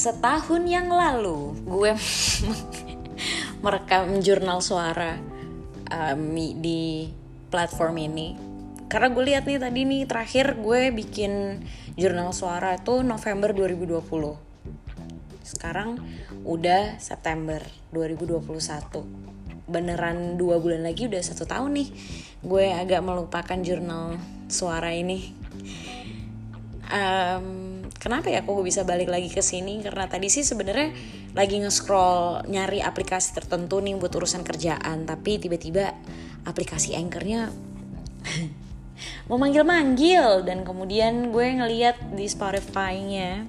setahun yang lalu gue merekam jurnal suara um, di platform ini. Karena gue lihat nih tadi nih terakhir gue bikin jurnal suara itu November 2020 sekarang udah September 2021 beneran dua bulan lagi udah satu tahun nih gue agak melupakan jurnal suara ini. Um, kenapa ya aku bisa balik lagi ke sini? Karena tadi sih sebenarnya lagi nge-scroll nyari aplikasi tertentu nih buat urusan kerjaan tapi tiba-tiba aplikasi anchornya mau manggil-manggil. Dan kemudian gue ngeliat di Spotify-nya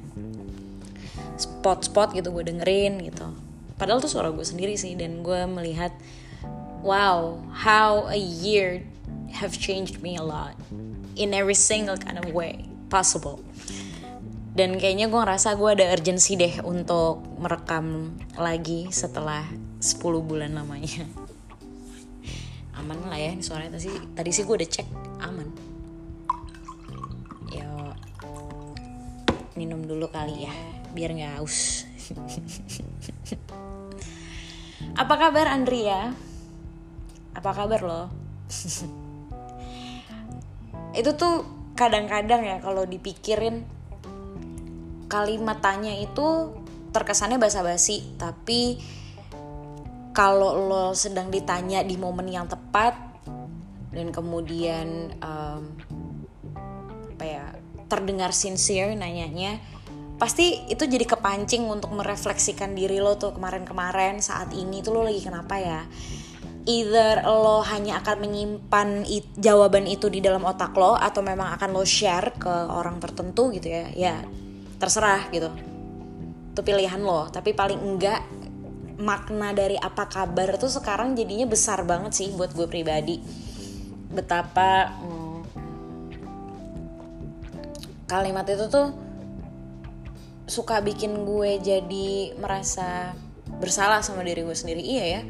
spot-spot gitu gue dengerin gitu. Padahal tuh suara gue sendiri sih dan gue melihat wow how a year have changed me a lot in every single kind of way possible dan kayaknya gue ngerasa gue ada urgency deh untuk merekam lagi setelah 10 bulan lamanya. Aman lah ya ini suaranya. Tadi tadi sih gue udah cek aman. Yo minum dulu kali ya biar nggak haus. Apa kabar Andrea? Apa kabar lo? Itu tuh kadang-kadang ya kalau dipikirin kalimat tanya itu terkesannya basa-basi tapi kalau lo sedang ditanya di momen yang tepat dan kemudian um, apa ya terdengar sincere nanyanya pasti itu jadi kepancing untuk merefleksikan diri lo tuh kemarin-kemarin saat ini tuh lo lagi kenapa ya? Either lo hanya akan menyimpan it, jawaban itu di dalam otak lo atau memang akan lo share ke orang tertentu gitu ya? Ya terserah gitu. Itu pilihan lo tapi paling enggak makna dari apa kabar tuh sekarang jadinya besar banget sih buat gue pribadi. Betapa hmm, kalimat itu tuh suka bikin gue jadi merasa bersalah sama diri gue sendiri. Iya ya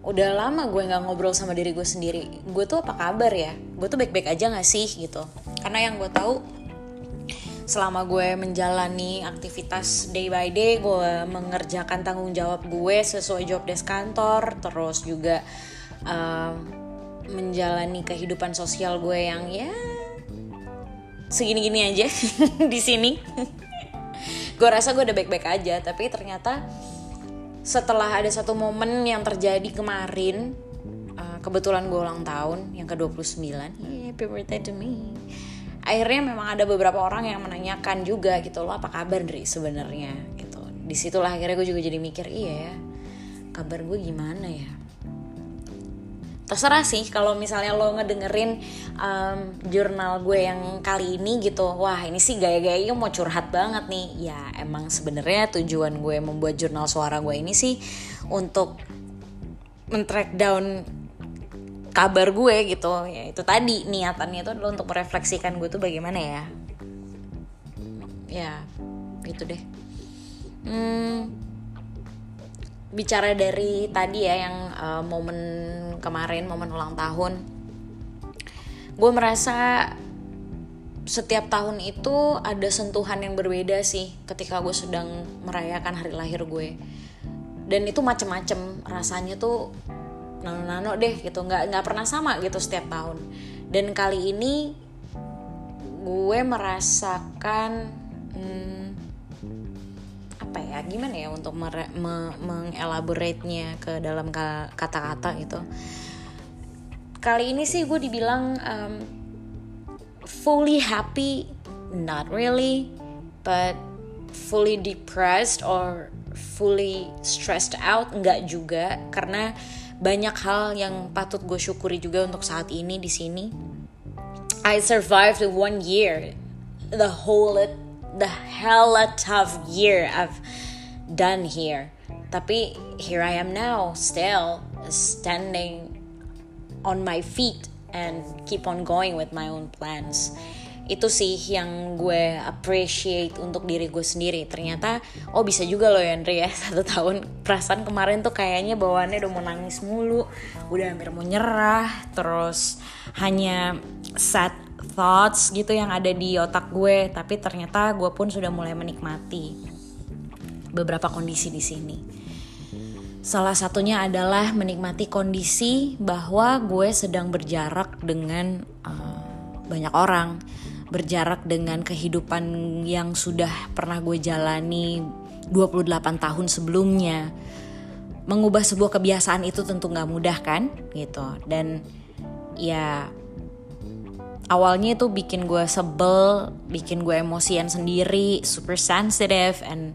udah lama gue nggak ngobrol sama diri gue sendiri. Gue tuh apa kabar ya? Gue tuh baik-baik aja gak sih gitu? Karena yang gue tahu selama gue menjalani aktivitas day by day gue mengerjakan tanggung jawab gue sesuai job desk kantor terus juga uh, menjalani kehidupan sosial gue yang ya segini-gini aja di sini. Gue rasa gue udah baik-baik aja tapi ternyata setelah ada satu momen yang terjadi kemarin uh, kebetulan gue ulang tahun yang ke 29 yeah, happy birthday to me akhirnya memang ada beberapa orang yang menanyakan juga gitu loh apa kabar dari sebenarnya gitu. Di situlah akhirnya gue juga jadi mikir iya ya kabar gue gimana ya? Terserah sih kalau misalnya lo ngedengerin um, jurnal gue yang kali ini gitu wah ini sih gaya-gayanya mau curhat banget nih. Ya emang sebenarnya tujuan gue membuat jurnal suara gue ini sih untuk men-track down kabar gue gitu. Ya itu tadi niatannya itu adalah untuk merefleksikan gue tuh bagaimana ya. Ya gitu deh. Hmm, bicara dari tadi ya yang uh, momen kemarin momen ulang tahun. Gue merasa setiap tahun itu ada sentuhan yang berbeda sih ketika gue sedang merayakan hari lahir gue. Dan itu macem-macem rasanya tuh nano-nano deh gitu. Nggak nggak pernah sama gitu setiap tahun. Dan kali ini gue merasakan hmm, apa ya gimana ya untuk me, mengelaborate-nya ke dalam kata-kata gitu. Kali ini sih gue dibilang um, fully happy not really but fully depressed or fully stressed out enggak juga. Karena banyak hal yang patut gue syukuri juga untuk saat ini di sini. I survived one year, the whole the hella tough year I've done here. Tapi here I am now, still standing on my feet and keep on going with my own plans itu sih yang gue appreciate untuk diri gue sendiri. Ternyata oh bisa juga loh ya Andre ya. Satu tahun. Perasaan kemarin tuh kayaknya bawaannya udah mau nangis mulu. Udah hampir mau nyerah. Terus hanya sad thoughts gitu yang ada di otak gue. Tapi ternyata gue pun sudah mulai menikmati beberapa kondisi di sini. Salah satunya adalah menikmati kondisi bahwa gue sedang berjarak dengan uh, banyak orang, berjarak dengan kehidupan yang sudah pernah gue jalani 28 tahun sebelumnya. Mengubah sebuah kebiasaan itu tentu gak mudah kan, gitu. Dan ya awalnya itu bikin gue sebel, bikin gue emosian sendiri, super sensitive and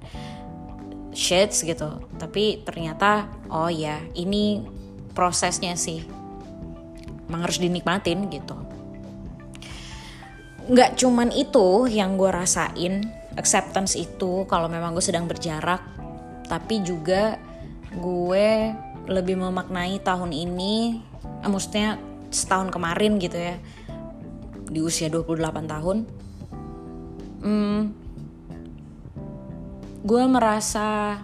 shits gitu tapi ternyata oh ya ini prosesnya sih emang harus dinikmatin gitu nggak cuman itu yang gue rasain acceptance itu kalau memang gue sedang berjarak tapi juga gue lebih memaknai tahun ini eh, maksudnya setahun kemarin gitu ya di usia 28 tahun hmm, gue merasa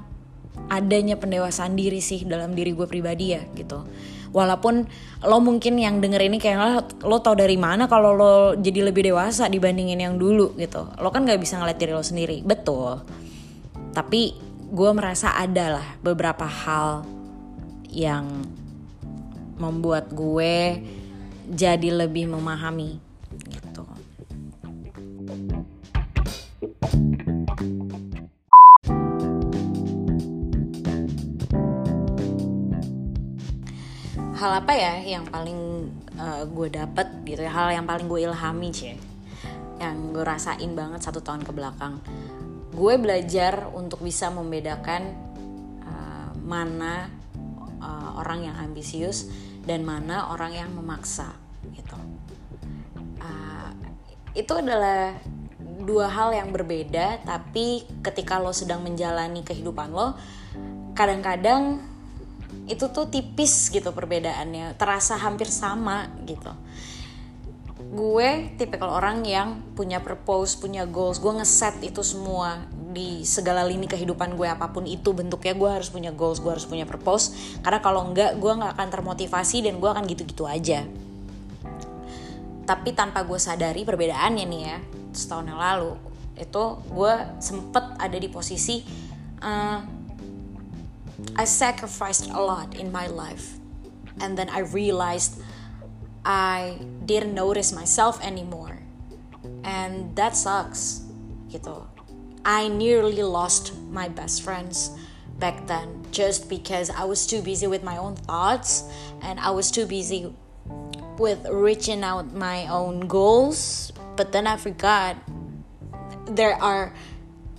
adanya pendewasaan diri sih dalam diri gue pribadi ya gitu walaupun lo mungkin yang denger ini kayak lo, lo tau dari mana kalau lo jadi lebih dewasa dibandingin yang dulu gitu. Lo kan nggak bisa ngeliat diri lo sendiri. Betul. Tapi gue merasa ada lah beberapa hal yang membuat gue jadi lebih memahami hal apa ya yang paling uh, gue dapet gitu ya? Hal yang paling gue ilhami sih yang gue rasain banget satu tahun ke belakang. Gue belajar untuk bisa membedakan uh, mana uh, orang yang ambisius dan mana orang yang memaksa gitu. Uh, itu adalah dua hal yang berbeda tapi ketika lo sedang menjalani kehidupan lo kadang-kadang itu tuh tipis gitu perbedaannya. Terasa hampir sama gitu. Gue tipikal orang yang punya purpose punya goals. Gue ngeset itu semua di segala lini kehidupan gue apa pun itu bentuknya. Gue harus punya goals gue harus punya purpose. Karena kalau enggak gue nggak akan termotivasi dan gue akan gitu-gitu aja. Tapi tanpa gue sadari perbedaannya nih ya setahun yang lalu itu gue sempet ada di posisi uh, I sacrificed a lot in my life. And then I realized I didn't notice myself anymore. And that sucks. Gitu. I nearly lost my best friends back then just because I was too busy with my own thoughts and I was too busy with reaching out my own goals. But then I forgot there are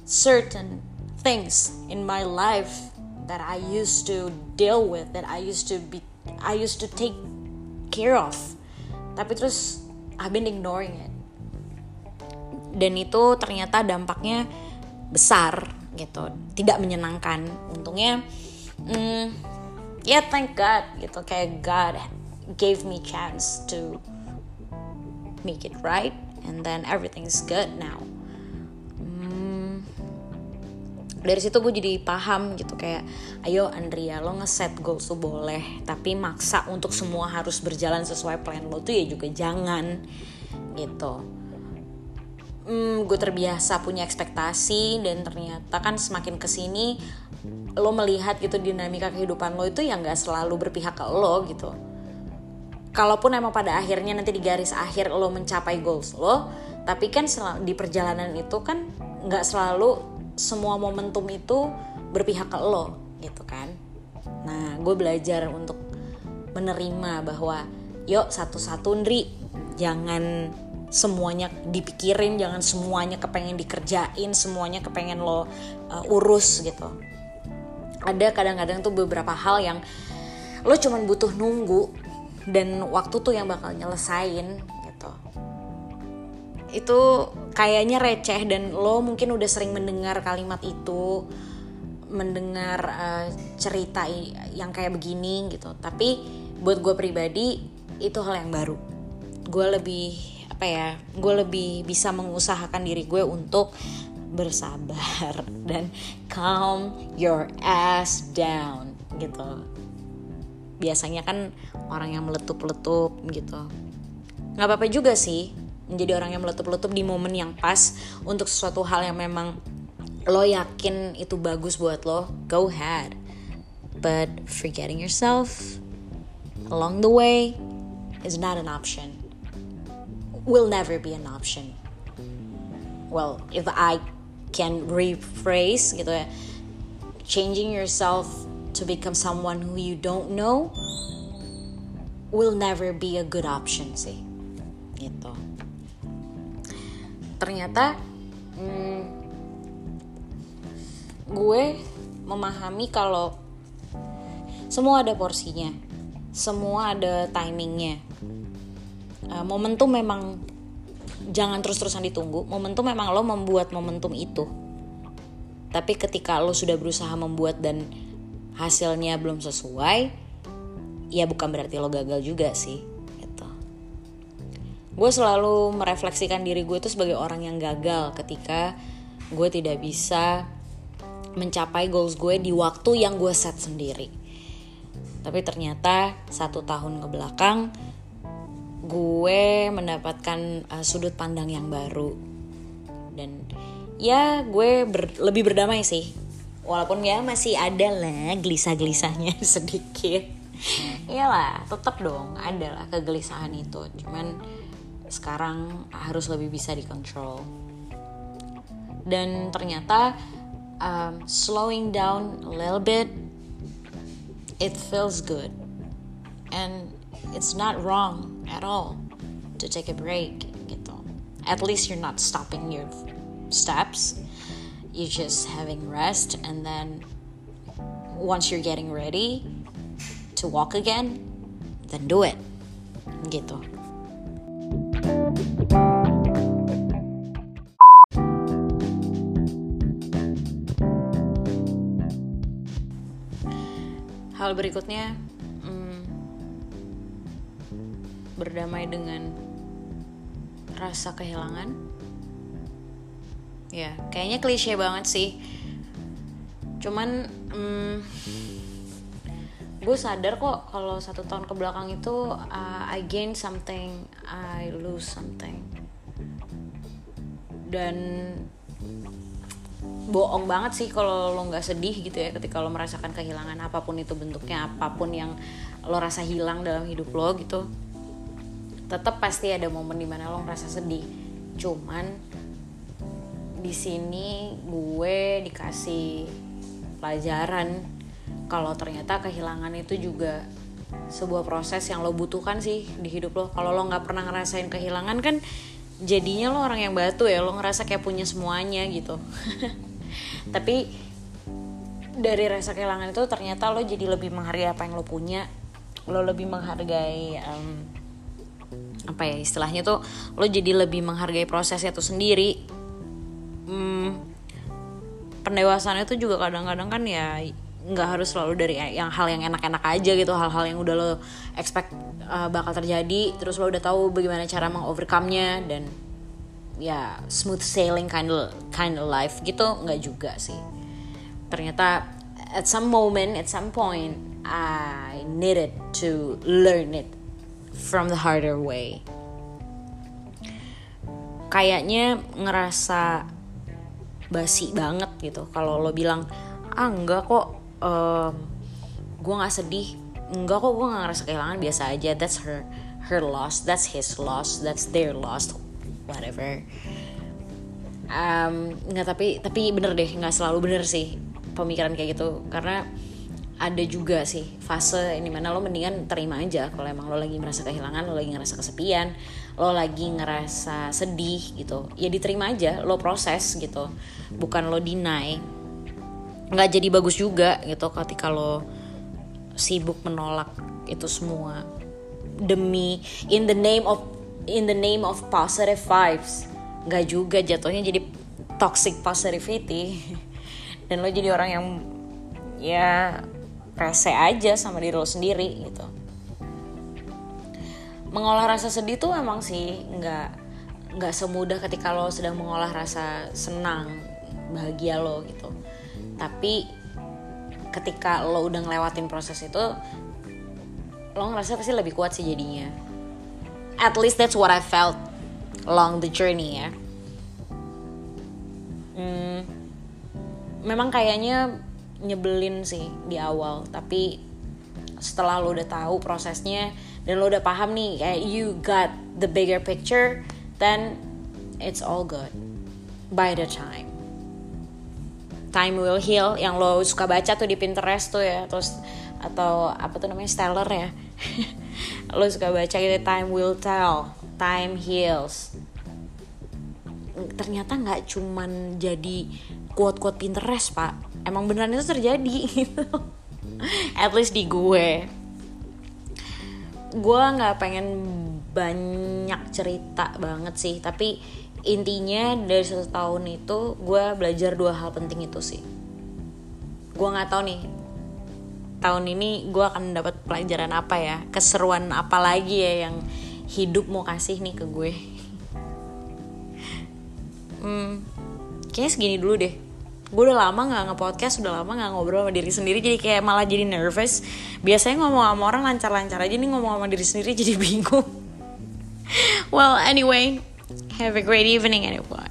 certain things in my life that I used to deal with that I used to be I used to take care of. Tapi terus I've been ignoring it. Dan itu ternyata dampaknya besar gitu. Tidak menyenangkan. Untungnya mm, ya yeah, thank God gitu. Kayak God gave me chance to make it right and then everything's good now dari situ gue jadi paham gitu kayak ayo Andrea lo ngeset goals tuh boleh tapi maksa untuk semua harus berjalan sesuai plan lo tuh ya juga jangan gitu. Hmm, gue terbiasa punya ekspektasi dan ternyata kan semakin ke sini lo melihat gitu dinamika kehidupan lo itu yang gak selalu berpihak ke lo gitu. Kalaupun emang pada akhirnya nanti di garis akhir lo mencapai goals lo tapi kan di perjalanan itu kan nggak selalu semua momentum itu berpihak ke lo gitu kan. Nah gue belajar untuk menerima bahwa yuk satu-satu Ndri. Jangan semuanya dipikirin jangan semuanya kepengen dikerjain semuanya kepengen lo uh, urus gitu. Ada kadang-kadang tuh beberapa hal yang lo cuman butuh nunggu dan waktu tuh yang bakal nyelesain gitu. Itu kayaknya receh dan lo mungkin udah sering mendengar kalimat itu mendengar uh, cerita yang kayak begini gitu. Tapi buat gue pribadi itu hal yang baru. Gue lebih apa ya gue lebih bisa mengusahakan diri gue untuk bersabar dan calm your ass down gitu. Biasanya kan orang yang meletup-letup gitu. Nggak apa-apa juga sih menjadi orang yang meletup-letup di momen yang pas untuk sesuatu hal yang memang lo yakin itu bagus buat lo go ahead. But forgetting yourself along the way is not an option. Will never be an option. Well if I can rephrase gitu ya changing yourself to become someone who you don't know will never be a good option sih. Gitu ternyata hmm, gue memahami kalau semua ada porsinya semua ada timingnya. Uh, momentum memang jangan terus-terusan ditunggu momentum memang lo membuat momentum itu. Tapi ketika lo sudah berusaha membuat dan hasilnya belum sesuai ya bukan berarti lo gagal juga sih gue selalu merefleksikan diri gue itu sebagai orang yang gagal ketika gue tidak bisa mencapai goals gue di waktu yang gue set sendiri. Tapi ternyata satu tahun ke belakang gue mendapatkan uh, sudut pandang yang baru. Dan ya gue ber, lebih berdamai sih. Walaupun ya masih ada lah gelisah-gelisahnya sedikit. Iyalah tetap dong ada lah kegelisahan itu. Cuman sekarang harus lebih bisa dikontrol. Dan ternyata um, slowing down a little bit it feels good. And it's not wrong at all to take a break gitu. At least you're not stopping your steps. You're just having rest and then once you're getting ready to walk again then do it gitu hal berikutnya hmm, berdamai dengan rasa kehilangan. Ya kayaknya klise banget sih. Cuman hmm, gue sadar kok kalau satu tahun ke belakang itu uh, I gain something I lose something. Dan bohong banget sih kalau lo nggak sedih gitu ya ketika lo merasakan kehilangan apa pun itu bentuknya apa pun yang lo rasa hilang dalam hidup lo gitu. Tetap pasti ada momen di mana lo ngerasa sedih. Cuman di sini gue dikasih pelajaran kalau ternyata kehilangan itu juga sebuah proses yang lo butuhkan sih di hidup lo. Kalau lo nggak pernah ngerasain kehilangan kan jadinya lo orang yang batu ya lo ngerasa kayak punya semuanya gitu. Tapi dari rasa kehilangan itu ternyata lo jadi lebih menghargai apa yang lo punya. Lo lebih menghargai um, apa ya istilahnya tuh lo jadi lebih menghargai prosesnya tuh sendiri. Hmm, pendewasaan itu juga kadang-kadang kan ya nggak harus selalu dari yang hal yang enak-enak aja gitu hal-hal yang udah lo expect uh, bakal terjadi terus lo udah tahu bagaimana cara mengovercome-nya dan ya smooth sailing kind of kind of life gitu nggak juga sih. Ternyata at some moment at some point I needed to learn it from the harder way. Kayaknya ngerasa basi banget gitu kalau lo bilang ah enggak kok um, gue nggak sedih. Enggak kok gue nggak ngerasa kehilangan biasa aja. That's her her loss. That's his loss. That's their loss. Whatever. Um, tapi tapi bener deh. Nggak selalu bener sih pemikiran kayak gitu. Karena ada juga sih fase ini mana lo mendingan terima aja kalau emang lo lagi merasa kehilangan lo lagi ngerasa kesepian lo lagi ngerasa sedih gitu. Ya diterima aja lo proses gitu. Bukan lo deny nggak jadi bagus juga gitu ketika lo sibuk menolak itu semua. Demi in the name of in the name of positive vibes. Nggak juga jatuhnya jadi toxic positivity. Dan lo jadi orang yang ya rese aja sama diri lo sendiri gitu. Mengolah rasa sedih tuh emang sih nggak nggak semudah ketika lo sedang mengolah rasa senang bahagia lo gitu tapi ketika lo udah ngelewatin proses itu lo ngerasa pasti lebih kuat sih jadinya. At least that's what I felt along the journey ya. Hmm, memang kayaknya nyebelin sih di awal tapi setelah lo udah tahu prosesnya dan lo udah paham nih kayak you got the bigger picture then it's all good. By the time time will heal yang lo suka baca tuh di Pinterest tuh ya terus atau apa tuh namanya stellar ya. Lo suka baca gitu time will tell time heals. Ternyata nggak cuman jadi quote-quote Pinterest pak. Emang beneran itu terjadi gitu. At least di gue. Gue nggak pengen banyak cerita banget sih tapi intinya dari satu tahun itu gue belajar dua hal penting itu sih. Gue nggak tahu nih tahun ini gue akan dapat pelajaran apa ya? Keseruan apa lagi ya yang hidup mau kasih nih ke gue? Hmm, kayaknya segini dulu deh. Gue udah lama nggak nge-podcast udah lama nggak ngobrol sama diri sendiri jadi kayak malah jadi nervous. Biasanya ngomong sama orang lancar-lancar aja nih ngomong sama diri sendiri jadi bingung. Well anyway have a great evening everyone